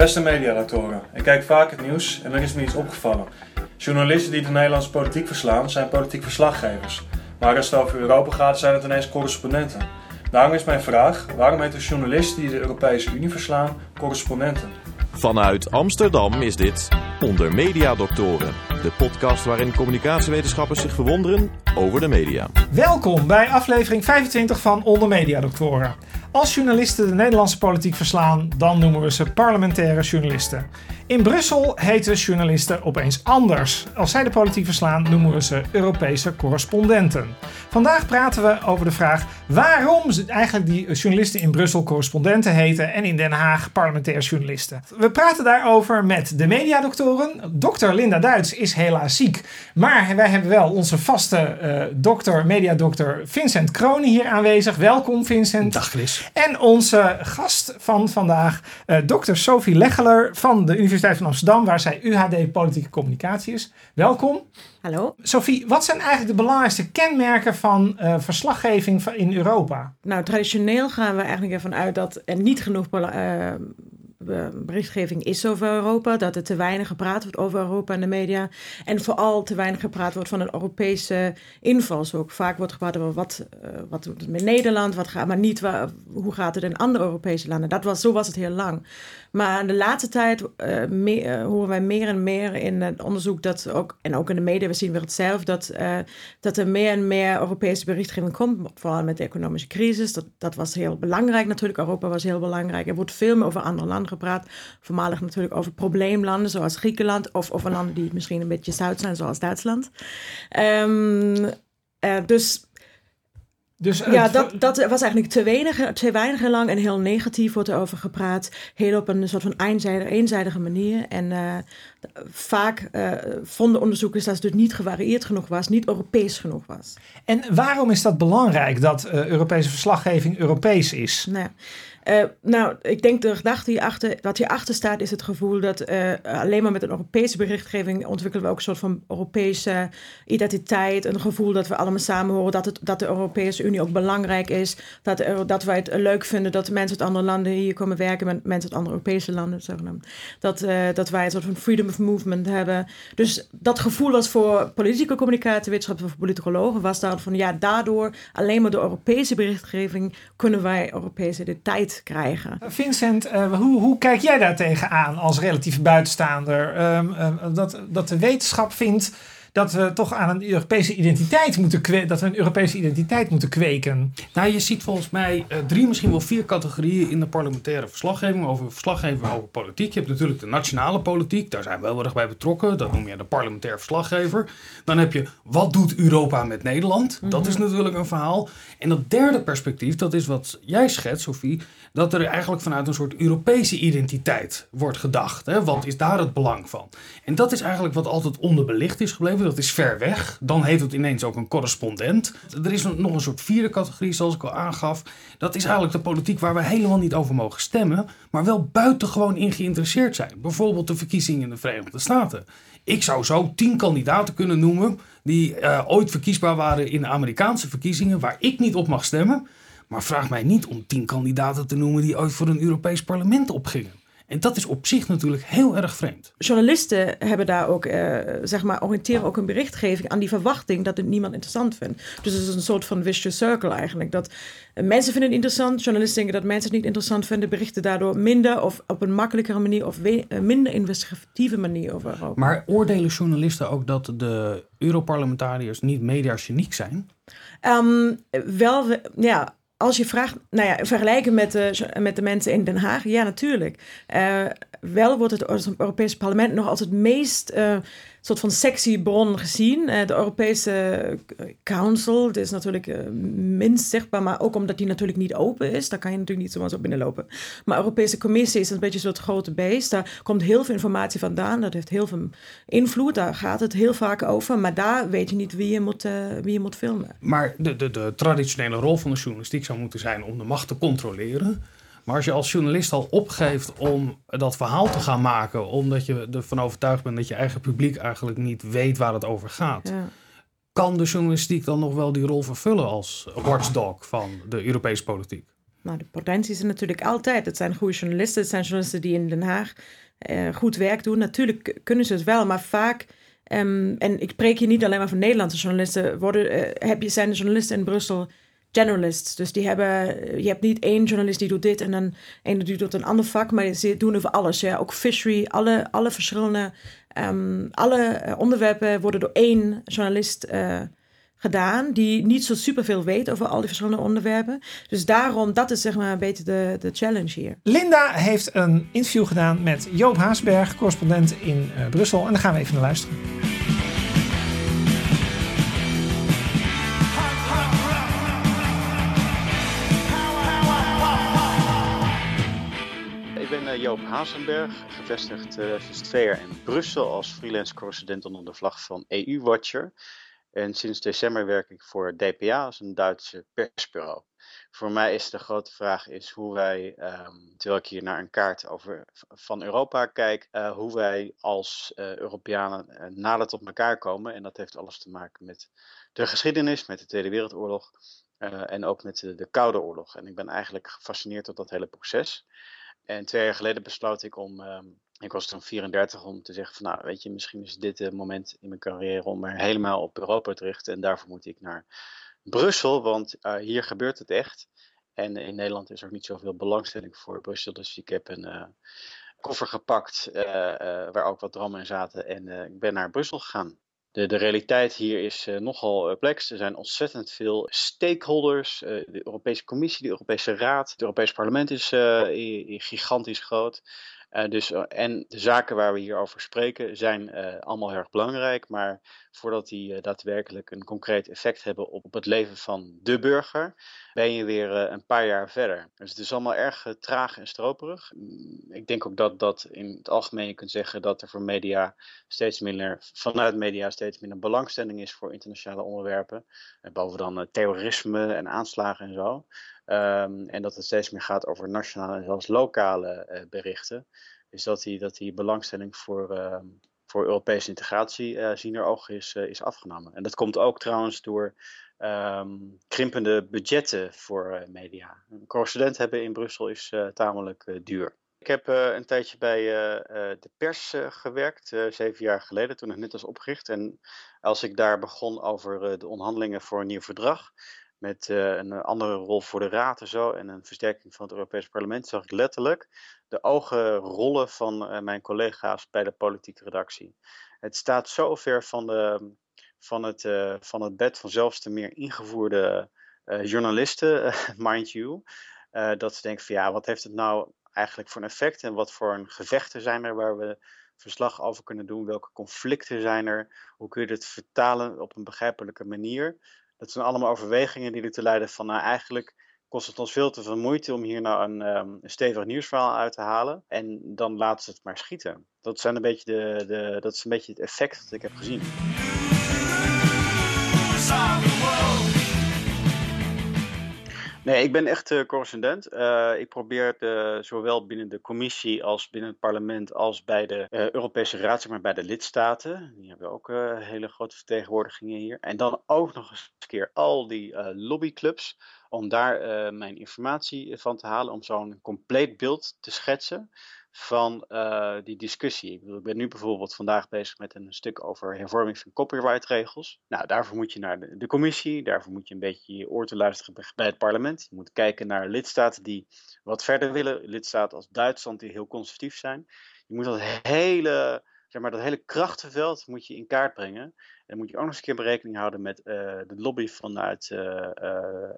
Beste mediadoctoren, ik kijk vaak het nieuws en er is me iets opgevallen. Journalisten die de Nederlandse politiek verslaan zijn politiek verslaggevers. Maar als het over Europa gaat zijn het ineens correspondenten. Daarom is mijn vraag, waarom heten journalisten die de Europese Unie verslaan correspondenten? Vanuit Amsterdam is dit Onder Mediadoktoren. De podcast waarin communicatiewetenschappers zich verwonderen over de media. Welkom bij aflevering 25 van Onder Mediadoktoren. Als journalisten de Nederlandse politiek verslaan, dan noemen we ze parlementaire journalisten. In Brussel heten journalisten opeens anders. Als zij de politiek verslaan, noemen we ze Europese correspondenten. Vandaag praten we over de vraag waarom eigenlijk die journalisten in Brussel correspondenten heten en in Den Haag parlementaire journalisten. We praten daarover met de mediadoktoren. Dokter Linda Duits is helaas ziek, maar wij hebben wel onze vaste uh, dokter, mediadokter Vincent Kronen hier aanwezig. Welkom Vincent. Dag Chris. En onze gast van vandaag, uh, dokter Sophie Leggeler van de Universiteit van Amsterdam, waar zij UHD Politieke Communicatie is. Welkom. Hallo. Sophie, wat zijn eigenlijk de belangrijkste kenmerken van uh, verslaggeving in Europa? Nou, traditioneel gaan we eigenlijk ervan uit dat er niet genoeg uh, berichtgeving is over Europa, dat er te weinig gepraat wordt over Europa in de media en vooral te weinig gepraat wordt van een Europese invalshoek. Vaak wordt gepraat over wat, uh, wat doet het met Nederland, wat gaat, maar niet hoe gaat het in andere Europese landen. Dat was, zo was het heel lang. Maar de laatste tijd meer, uh, horen wij meer en meer in het onderzoek dat ook, en ook in de media, we zien weer hetzelfde, dat, dat er meer en meer Europese berichtgeving komt, vooral met de economische crisis. Dat, dat was heel belangrijk natuurlijk, Europa was heel belangrijk. Er wordt veel meer over andere landen gepraat. Voormalig natuurlijk over probleemlanden zoals Griekenland of over landen die misschien een beetje zout zijn zoals Duitsland. Um, dus dus ja, dat, dat was eigenlijk te weinig, te weinig lang en heel negatief wordt erover gepraat. Heel op een soort van eenzijdige, eenzijdige manier. En uh, vaak uh, vonden onderzoekers dat het dus niet gevarieerd genoeg was, niet Europees genoeg was. En waarom is dat belangrijk dat uh, Europese verslaggeving Europees is? Nou, uh, nou, ik denk de gedachte hierachter, wat hierachter staat, is het gevoel dat uh, alleen maar met een Europese berichtgeving ontwikkelen we ook een soort van Europese identiteit. Een gevoel dat we allemaal samen horen, dat, het, dat de Europese Unie ook belangrijk is. Dat, dat wij het leuk vinden dat mensen uit andere landen hier komen werken, met mensen uit andere Europese landen, zogenaamd. Dat, uh, dat wij een soort van freedom of movement hebben. Dus dat gevoel was voor politieke communicatie, wetenschap voor politicologen, was daar van ja, daardoor alleen maar de Europese berichtgeving kunnen wij Europese identiteit krijgen. Vincent, uh, hoe, hoe kijk jij daar tegenaan als relatief buitenstaander? Um, um, dat, dat de wetenschap vindt dat we toch aan een Europese identiteit moeten kweken, dat we een Europese identiteit moeten kweken. Nou, je ziet volgens mij uh, drie, misschien wel vier categorieën in de parlementaire verslaggeving over verslaggeving over politiek. Je hebt natuurlijk de nationale politiek, daar zijn we wel erg bij betrokken. Dat noem je de parlementaire verslaggever. Dan heb je wat doet Europa met Nederland? Dat is natuurlijk een verhaal. En dat derde perspectief, dat is wat jij schetst, Sophie dat er eigenlijk vanuit een soort Europese identiteit wordt gedacht. Hè? Wat is daar het belang van? En dat is eigenlijk wat altijd onderbelicht is gebleven. Dat is ver weg. Dan heet het ineens ook een correspondent. Er is nog een soort vierde categorie, zoals ik al aangaf. Dat is eigenlijk de politiek waar we helemaal niet over mogen stemmen, maar wel buitengewoon in geïnteresseerd zijn. Bijvoorbeeld de verkiezingen in de Verenigde Staten. Ik zou zo tien kandidaten kunnen noemen die uh, ooit verkiesbaar waren in de Amerikaanse verkiezingen, waar ik niet op mag stemmen. Maar vraag mij niet om tien kandidaten te noemen die ooit voor een Europees parlement opgingen. En dat is op zich natuurlijk heel erg vreemd. Journalisten hebben daar ook, uh, zeg maar, oriënteren ook een berichtgeving aan die verwachting dat het niemand interessant vindt. Dus het is een soort van vicious circle eigenlijk. Dat uh, mensen vinden het interessant, journalisten denken dat mensen het niet interessant vinden, berichten daardoor minder of op een makkelijkere manier of uh, minder investigatieve manier over Europa. Maar oordelen journalisten ook dat de Europarlementariërs niet mediageniek zijn? Um, wel, ja, als je vraagt, nou ja, vergelijken met de, met de mensen in Den Haag, ja, natuurlijk. Uh, wel wordt het Europese parlement nog als het meest uh, soort van sexy bron gezien. Uh, de Europese Council, het is natuurlijk uh, minst zichtbaar, maar ook omdat die natuurlijk niet open is. Daar kan je natuurlijk niet zomaar zo binnenlopen. Maar Europese Commissie is een beetje soort grote beest. Daar komt heel veel informatie vandaan. Dat heeft heel veel invloed. Daar gaat het heel vaak over. Maar daar weet je niet wie je moet, wie je moet filmen. Maar de, de, de traditionele rol van de journalistiek zou moeten zijn om de macht te controleren. Maar als je als journalist al opgeeft om dat verhaal te gaan maken, omdat je ervan overtuigd bent dat je eigen publiek eigenlijk niet weet waar het over gaat, ja. kan de journalistiek dan nog wel die rol vervullen als watchdog van de Europese politiek? Nou, de potentie is er natuurlijk altijd. Het zijn goede journalisten. Het zijn journalisten die in Den Haag uh, goed werk doen. Natuurlijk kunnen ze het wel, maar vaak... Um, en ik spreek hier niet alleen maar van Nederlandse journalisten. Worden, uh, heb je, zijn de journalisten in Brussel generalists. Dus die hebben, je hebt niet één journalist die doet dit en dan één die doet een ander vak, maar ze doen over alles. Ja. Ook fishery, alle, alle verschillende, um, alle onderwerpen worden door één journalist uh, gedaan, die niet zo superveel weet over al die verschillende onderwerpen. Dus daarom, dat is zeg maar een beetje de, de challenge hier. Linda heeft een interview gedaan met Joop Haasberg, correspondent in uh, Brussel. En daar gaan we even naar luisteren. Joop Hazenberg, gevestigd jaar in Brussel als freelance correspondent onder de vlag van EU-Watcher. En sinds december werk ik voor DPA, als een Duitse persbureau. Voor mij is de grote vraag is hoe wij, um, terwijl ik hier naar een kaart over, van Europa kijk, uh, hoe wij als uh, Europeanen uh, nader tot elkaar komen. En dat heeft alles te maken met de geschiedenis, met de Tweede Wereldoorlog en ook met de, de Koude Oorlog. En ik ben eigenlijk gefascineerd door dat hele proces. En twee jaar geleden besloot ik om, uh, ik was toen 34, om te zeggen van nou weet je, misschien is dit het moment in mijn carrière om er helemaal op Europa te richten. En daarvoor moet ik naar Brussel, want uh, hier gebeurt het echt. En in Nederland is er niet zoveel belangstelling voor Brussel. Dus ik heb een uh, koffer gepakt waar ook wat drammen in zaten. En ik ben naar Brussel gegaan. De, de realiteit hier is uh, nogal complex. Er zijn ontzettend veel stakeholders. Uh, de Europese Commissie, de Europese Raad, het Europese Parlement is gigantisch groot. Dus, en de zaken waar we hier over spreken zijn allemaal erg belangrijk, maar voordat die daadwerkelijk een concreet effect hebben op, op, het leven van de burger, ben je weer een paar jaar verder. Dus het is allemaal erg traag en stroperig. Mm, ik denk ook dat, dat in het algemeen je kunt zeggen dat er voor media steeds minder, vanuit media steeds minder belangstelling is voor internationale onderwerpen. boven dan terrorisme en aanslagen en zo. Um, en dat het steeds meer gaat over nationale en zelfs lokale berichten. Dus dat die, dat die belangstelling voor, uh, voor Europese integratie uh, zien er oog is, is afgenomen. En dat komt ook trouwens door um, krimpende budgetten voor media. Een correspondent hebben in Brussel is tamelijk duur. Ik heb een tijdje bij de pers gewerkt, zeven jaar geleden, toen het net was opgericht. En als ik daar begon over de onderhandelingen voor een nieuw verdrag, met een andere rol voor de Raad en zo en een versterking van het Europees Parlement, zag ik letterlijk de ogen rollen van mijn collega's bij de politieke redactie. Het staat zo ver van, de, van, het, uh, van het bed van zelfs de meer ingevoerde journalisten, mind you, dat ze denken van ja, wat heeft het nou eigenlijk voor een effect en wat voor een gevechten zijn er waar we verslag over kunnen doen, welke conflicten zijn er, hoe kun je dit vertalen op een begrijpelijke manier dat zijn allemaal overwegingen die ertoe leiden van nou eigenlijk kost het ons veel te veel moeite om hier nou een, um, stevig nieuwsverhaal uit te halen. En dan laten ze het maar schieten. Dat, zijn een beetje de, de, dat is een beetje het effect dat ik heb gezien. Nee, ik ben echt uh, correspondent. Uh, ik probeer zowel binnen de commissie als binnen het parlement als bij de uh, Europese Raad, maar bij de lidstaten. Die hebben ook hele grote vertegenwoordigingen hier. En dan ook nog eens een keer al die lobbyclubs om daar mijn informatie van te halen, om zo'n compleet beeld te schetsen van uh, die discussie. Ik, bedoel, ik, ben nu bijvoorbeeld vandaag bezig met een stuk over hervorming van copyrightregels. Nou, daarvoor moet je naar de, commissie, daarvoor moet je een beetje je oor te luisteren bij het parlement. Je moet kijken naar lidstaten die wat verder willen, lidstaten als Duitsland die heel conservatief zijn. Je moet dat hele, zeg maar, dat hele krachtenveld moet je in kaart brengen. En dan moet je ook nog eens een keer berekening houden met uh, de lobby vanuit uh,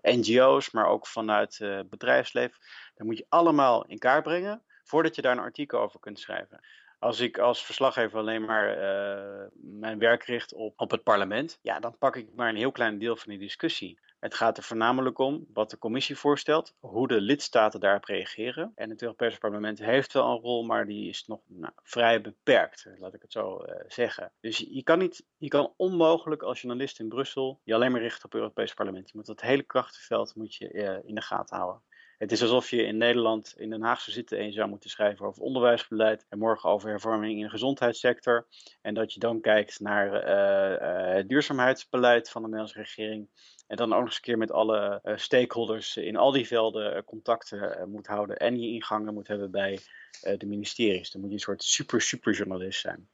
NGO's, maar ook vanuit het bedrijfsleven. Dat moet je allemaal in kaart brengen voordat je daar een artikel over kunt schrijven. Als ik als verslaggever alleen maar uh, mijn werk richt op, op het parlement, ja, dan pak ik maar een heel klein deel van die discussie. Het gaat er voornamelijk om wat de commissie voorstelt, hoe de lidstaten daarop reageren. En het Europese parlement heeft wel een rol, maar die is nog nou, vrij beperkt, laat ik het zo uh, zeggen. Dus je kan, niet, je kan onmogelijk als journalist in Brussel je alleen maar richten op het Europese parlement. Je moet dat hele krachtenveld moet je, uh, in de gaten houden. Het is alsof je in Nederland in Den Haag zou zitten en je zou moeten schrijven over onderwijsbeleid en morgen over hervorming in de gezondheidssector. En dat je dan kijkt naar uh, uh, het duurzaamheidsbeleid van de Nederlandse regering En dan ook nog eens een keer met alle stakeholders in al die velden contacten moet houden. En je ingangen moet hebben bij de ministeries. Dan moet je een soort super, super journalist zijn.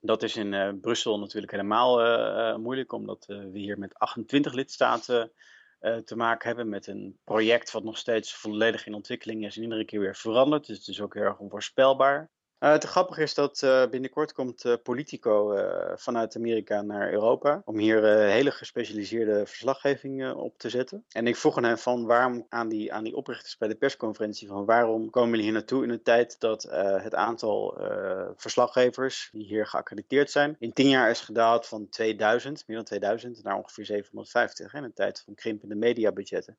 Dat is in Brussel natuurlijk helemaal moeilijk, omdat we hier met 28 lidstaten te maken hebben met een project wat nog steeds volledig in ontwikkeling is en iedere keer weer verandert. Dus het is ook heel erg onvoorspelbaar. Uh, het grappige is dat uh, binnenkort komt uh, Politico vanuit Amerika naar Europa om hier hele gespecialiseerde verslaggeving op te zetten. En ik vroeg hen van waarom aan die, aan die oprichters bij de persconferentie van waarom komen jullie hier naartoe in een tijd dat het aantal verslaggevers die hier geaccrediteerd zijn in tien jaar is gedaald van 2000, meer dan 2000, naar ongeveer 750 in een tijd van krimpende mediabudgetten.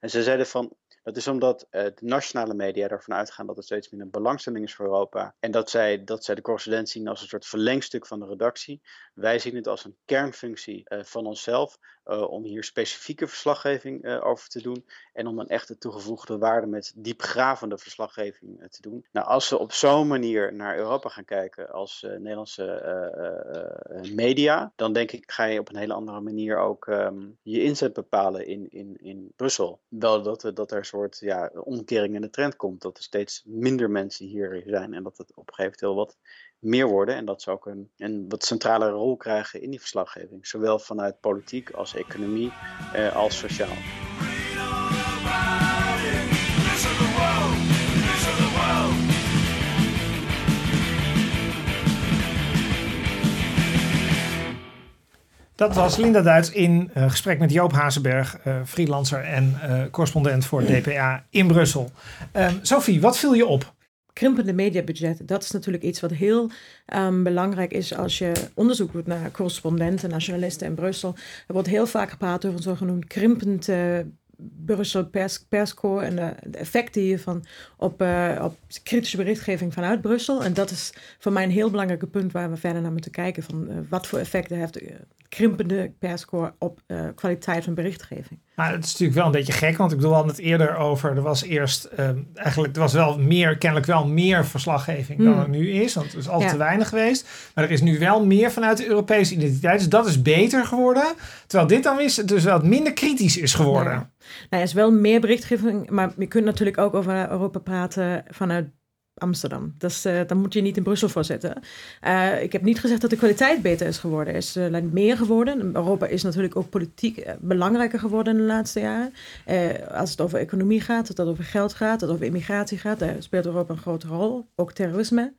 En ze zeiden van dat is omdat de nationale media ervan uitgaan dat er steeds minder belangstelling is voor Europa. En dat zij, dat zij de correspondent zien als een soort verlengstuk van de redactie. Wij zien het als een kernfunctie uh, van onszelf om hier specifieke verslaggeving over te doen. En om een echte toegevoegde waarde met diepgravende verslaggeving te doen. Nou, als ze op zo'n manier naar Europa gaan kijken als Nederlandse media, dan denk ik ga je op een hele andere manier ook um, je inzet bepalen in, in, in Brussel. Wel dat, dat er soort ja, omkering in de trend komt. Dat er steeds minder mensen hier zijn en dat het op een gegeven moment wat meer worden. En dat ze ook een, een wat centrale rol krijgen in die verslaggeving. Zowel vanuit politiek als economie eh, als sociaal. Dat was Linda Duits in uh, gesprek met Joop Hazenberg, uh, freelancer en uh, correspondent voor DPA in Brussel. Um, Sophie, wat viel je op? Krimpende mediabudget, dat is natuurlijk iets wat heel um, belangrijk is als je onderzoek doet naar correspondenten, naar journalisten in Brussel. Er wordt heel vaak gepraat over een zogenoemd krimpend Brussel pers, perscore en de, effecten hiervan op, uh, op kritische berichtgeving vanuit Brussel. En dat is voor mij een heel belangrijk punt waar we verder naar moeten kijken. Van uh, wat voor effecten heeft krimpende perscore op uh, kwaliteit van berichtgeving. Maar het is natuurlijk wel een beetje gek, want ik bedoel, we hadden het eerder over. Er was eerst um, eigenlijk, er was wel meer, kennelijk wel meer verslaggeving dan er nu is. Want het is altijd ja. te weinig geweest. Maar er is nu wel meer vanuit de Europese identiteit. Dus dat is beter geworden. Terwijl dit dan is, dus wel minder kritisch is geworden. Ja. Nou, er is wel meer berichtgeving, maar je kunt natuurlijk ook over Europa praten vanuit Amsterdam. Dus daar moet je niet in Brussel voor zitten. Uh, ik heb niet gezegd dat de kwaliteit beter is geworden. Is uh, meer geworden. Europa is natuurlijk ook politiek belangrijker geworden in de laatste jaren. als het over economie gaat, als het over geld gaat, als het over immigratie gaat, daar speelt Europa een grote rol. Ook terrorisme.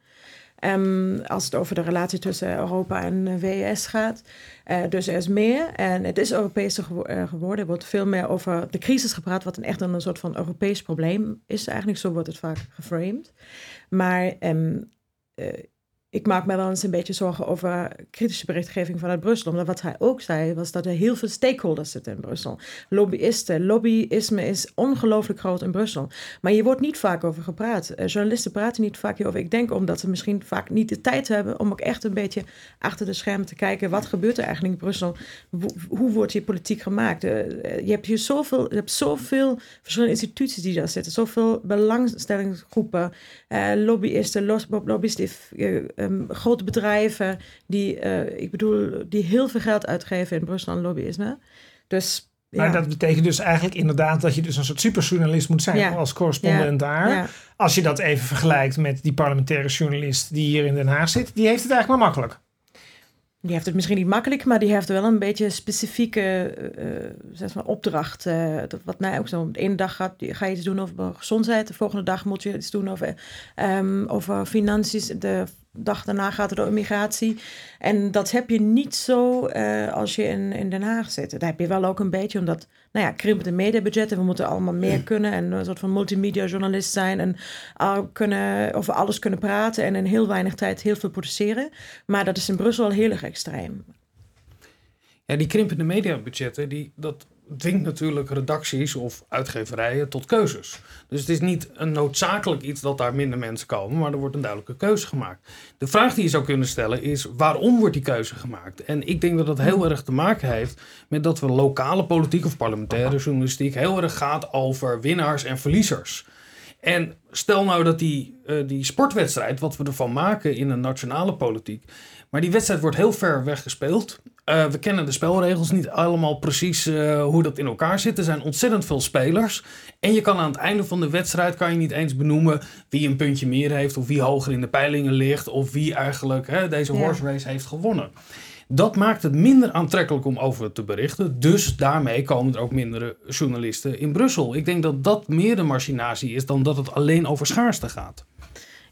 Um, als het over de relatie tussen Europa en VS gaat. Uh, dus er is meer en het is Europese uh, geworden. Er wordt veel meer over de crisis gepraat, wat een echt een soort van Europees probleem is. Eigenlijk zo wordt het vaak geframed. Maar uh, ik maak me wel eens een beetje zorgen over kritische berichtgeving vanuit Brussel. Omdat wat hij ook zei, was dat er heel veel stakeholders zitten in Brussel. Lobbyisten, lobbyisme is ongelooflijk groot in Brussel. Maar hier wordt niet vaak over gepraat. Uh, journalisten praten niet vaak hierover. Ik denk omdat ze misschien vaak niet de tijd hebben om ook echt een beetje achter de schermen te kijken. Wat gebeurt er eigenlijk in Brussel? Hoe, wordt hier politiek gemaakt? Uh, je hebt hier zoveel, je hebt zoveel verschillende instituties die daar zitten. Zoveel belangstellingsgroepen, lobbyisten, lobbyisten um, grote bedrijven die, uh, ik bedoel, die heel veel geld uitgeven in Brussel aan lobbyisme. Dus maar dat betekent dus eigenlijk inderdaad dat je dus een soort superjournalist moet zijn ja. als correspondent ja. daar. Als je dat even vergelijkt met die parlementaire journalist die hier in Den Haag zit, die heeft het eigenlijk maar makkelijk. Die heeft het misschien niet makkelijk, maar die heeft wel een beetje specifieke uh, zeg maar opdracht. Uh, wat mij ook zo. De ene dag gaat, ga je iets doen over gezondheid, de volgende dag moet je iets doen over, um, over financiën. De dag daarna gaat het over migratie. En dat heb je niet zo uh, als je in, in Den Haag zit. Dat heb je wel ook een beetje, omdat, nou ja, krimpende mediabudgetten. We moeten allemaal meer kunnen en een soort van multimedia journalist zijn. En uh, kunnen, over alles kunnen praten en in heel weinig tijd heel veel produceren. Maar dat is in Brussel heel erg extreem. Ja, die krimpende mediabudgetten, die, dat dwingt natuurlijk redacties of uitgeverijen tot keuzes. Dus het is niet een noodzakelijk iets dat daar minder mensen komen, maar er wordt een duidelijke keuze gemaakt. De vraag die je zou kunnen stellen is: waarom wordt die keuze gemaakt? En ik denk dat dat heel erg te maken heeft met dat we lokale politiek of parlementaire journalistiek heel erg gaat over winnaars en verliezers. En stel nou dat die, uh, die sportwedstrijd, wat we ervan maken in een nationale politiek, maar die wedstrijd wordt heel ver weg gespeeld. Uh, we kennen de spelregels niet allemaal precies uh, hoe dat in elkaar zit. Er zijn ontzettend veel spelers. En je kan aan het einde van de wedstrijd kan je niet eens benoemen wie een puntje meer heeft, of wie hoger in de peilingen ligt, of wie eigenlijk hè, deze horse race heeft gewonnen. Dat maakt het minder aantrekkelijk om over te berichten. Dus daarmee komen er ook minder journalisten in Brussel. Ik denk dat dat meer de machinatie is dan dat het alleen over schaarste gaat.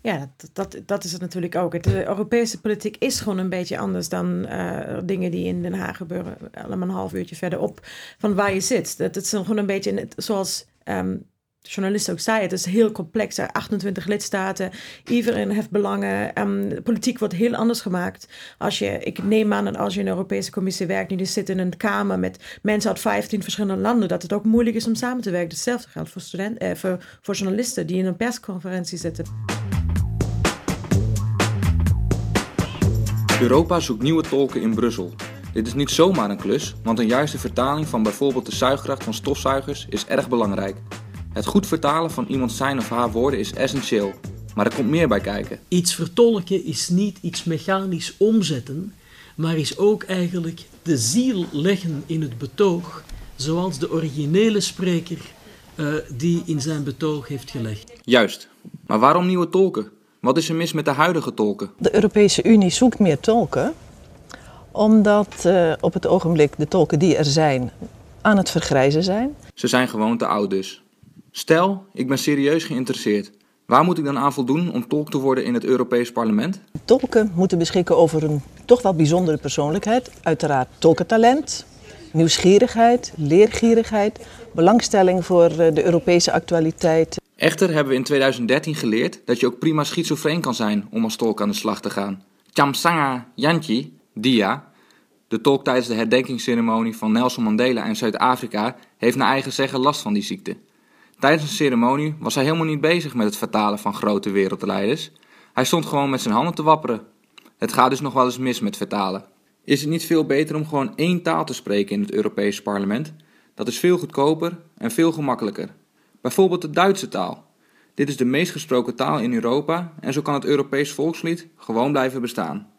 Ja, dat, dat, dat is het natuurlijk ook. De Europese politiek is gewoon een beetje anders dan uh, dingen die in Den Haag gebeuren. Allemaal een half uurtje verderop van waar je zit. Dat, het is gewoon een beetje zoals um, de journalist ook zei, het is heel complex. 28 lidstaten, iedereen heeft belangen. De politiek wordt heel anders gemaakt. Als je, ik neem aan dat als je in de Europese Commissie werkt, nu zit in een kamer met mensen uit 15 verschillende landen, dat het ook moeilijk is om samen te werken. Hetzelfde geldt voor, studenten, eh, voor, voor journalisten die in een persconferentie zitten. Europa zoekt nieuwe tolken in Brussel. Dit is niet zomaar een klus, want een juiste vertaling van bijvoorbeeld de zuigkracht van stofzuigers is erg belangrijk. Het goed vertalen van iemand zijn of haar woorden is essentieel, maar er komt meer bij kijken. Iets vertolken is niet iets mechanisch omzetten, maar is ook eigenlijk de ziel leggen in het betoog, zoals de originele spreker uh, die in zijn betoog heeft gelegd. Juist, maar waarom nieuwe tolken? Wat is er mis met de huidige tolken? De Europese Unie zoekt meer tolken, omdat uh, op het ogenblik de tolken die er zijn aan het vergrijzen zijn. Ze zijn gewoon te oud dus. Stel, ik ben serieus geïnteresseerd. Waar moet ik dan aan voldoen om tolk te worden in het Europees Parlement? Tolken moeten beschikken over een toch wel bijzondere persoonlijkheid. Uiteraard tolkentalent, nieuwsgierigheid, leergierigheid, belangstelling voor eh, de Europese actualiteit. Echter hebben we in 2013 geleerd dat je ook prima schizofreen kan zijn om als tolk aan de slag te gaan. Chamsanga Yanchi, Dia, de tolk tijdens de herdenkingsceremonie van Nelson Mandela in Zuid-Afrika, heeft naar eigen zeggen last van die ziekte. Tijdens de ceremonie was hij helemaal niet bezig met het vertalen van grote wereldleiders. Hij stond gewoon met zijn handen te wapperen. Het gaat dus nog wel eens mis met vertalen. Is het niet veel beter om gewoon één taal te spreken in het Europese parlement? Dat is veel goedkoper en veel gemakkelijker. Bijvoorbeeld de Duitse taal. Dit is de meest gesproken taal in Europa en zo kan het Europees volkslied gewoon blijven bestaan.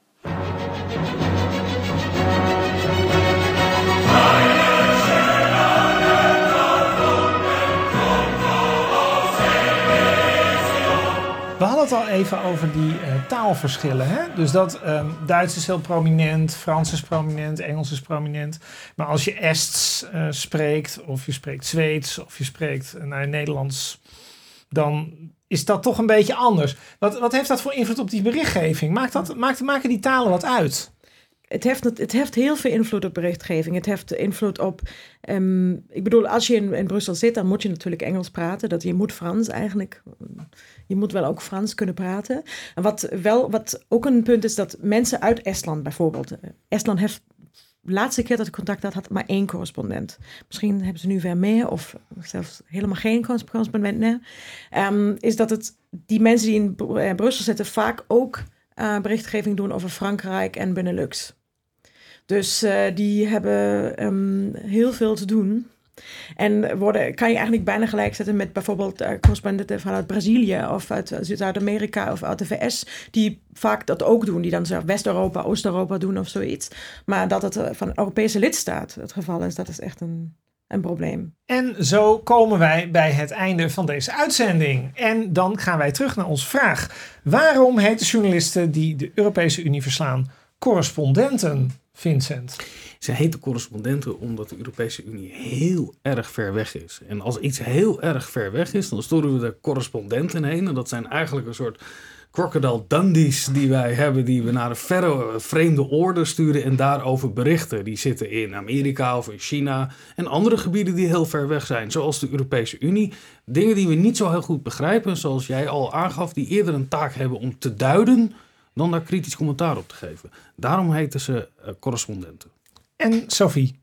Even over die uh, taalverschillen. Hè? Dus dat um, Duits is heel prominent, Frans is prominent, Engels is prominent. Maar als je Ests uh, spreekt, of je spreekt Zweeds, of je spreekt naar Nederlands, dan is dat toch een beetje anders. Wat, wat heeft dat voor invloed op die berichtgeving? Maakt dat, maakt, maken die talen wat uit? Het heeft, het heeft heel veel invloed op berichtgeving. Het heeft invloed op. Um, ik bedoel, als je in, in Brussel zit, dan moet je natuurlijk Engels praten. Dat je moet Frans eigenlijk. Je moet wel ook Frans kunnen praten. En wat, wel, wat ook een punt is dat mensen uit Estland bijvoorbeeld. Eh, Estland heeft. De laatste keer dat ik contact had, had maar één correspondent. Misschien hebben ze nu weer meer of zelfs helemaal geen correspondent meer. Um, is dat het die mensen die in eh, Brussel zitten vaak ook uh, berichtgeving doen over Frankrijk en Benelux. Dus uh, die hebben um, heel veel te doen. En worden, kan je eigenlijk bijna gelijkzetten met bijvoorbeeld uh, correspondenten vanuit Brazilië of uit Zuid-Amerika of uit de VS, die vaak dat ook doen, die dan West-Europa, Oost-Europa doen of zoiets. Maar dat het van een Europese lidstaat het geval is, dat is echt een, een probleem. En zo komen wij bij het einde van deze uitzending. En dan gaan wij terug naar onze vraag. Waarom heten journalisten die de Europese Unie verslaan correspondenten? Vincent? Ze heten correspondenten omdat de Europese Unie heel erg ver weg is. En als iets heel erg ver weg is, dan sturen we de correspondenten heen. En dat zijn eigenlijk een soort crocodile dundies die wij hebben, die we naar een verre vreemde orde sturen en daarover berichten. Die zitten in Amerika of in China en andere gebieden die heel ver weg zijn, zoals de Europese Unie. Dingen die we niet zo heel goed begrijpen, zoals jij al aangaf, die eerder een taak hebben om te duiden dan daar kritisch commentaar op te geven. Daarom heten ze uh, correspondenten. En Sophie?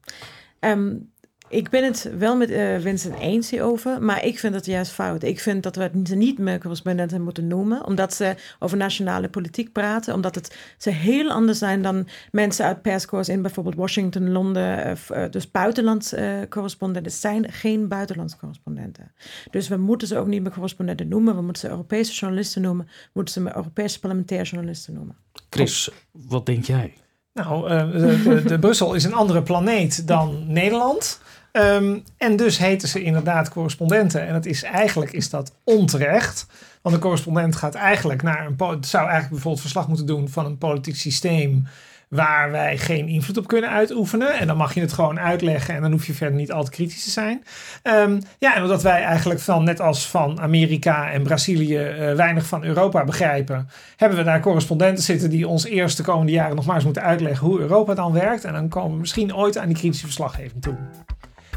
Um, Ik ben het wel met uh, Vincent eens hierover, maar ik vind het juist fout. Ik vind dat we het niet meer correspondenten moeten noemen, omdat ze over nationale politiek praten, omdat het, ze heel anders zijn dan mensen uit perscorps in bijvoorbeeld Washington, Londen, uh, dus buitenlands uh, correspondenten. Zijn geen buitenlands correspondenten. Dus we moeten ze ook niet meer correspondenten noemen, we moeten ze Europese journalisten noemen, we moeten ze Europese parlementaire journalisten noemen. Chris, wat denk jij? Nou, de, de, de Brussel is een andere planeet dan Nederland. Um, en dus heten ze inderdaad correspondenten. En dat is, eigenlijk is dat onterecht. Want een correspondent gaat eigenlijk naar een. zou eigenlijk bijvoorbeeld verslag moeten doen van een politiek systeem. Waar wij geen invloed op kunnen uitoefenen. En dan mag je het gewoon uitleggen. En dan hoef je verder niet al te kritisch te zijn. Um, ja, en omdat wij eigenlijk van, net als van Amerika en Brazilië. Uh, weinig van Europa begrijpen. hebben we daar correspondenten zitten. die ons eerst de komende jaren nog maar eens moeten uitleggen. hoe Europa dan werkt. En dan komen we misschien ooit aan die kritische verslaggeving toe.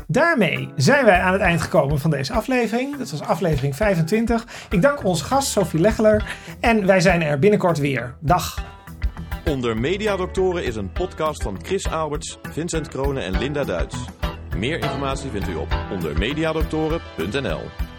Daarmee zijn wij aan het eind gekomen van deze aflevering. Dat was aflevering 25. Ik dank onze gast Sophie Leggeler en wij zijn er binnenkort weer. Dag. Onder Mediadoktoren is een podcast van Chris Alberts, Vincent Kronen en Linda Duits. Meer informatie vindt u op ondermediadoktoren.nl.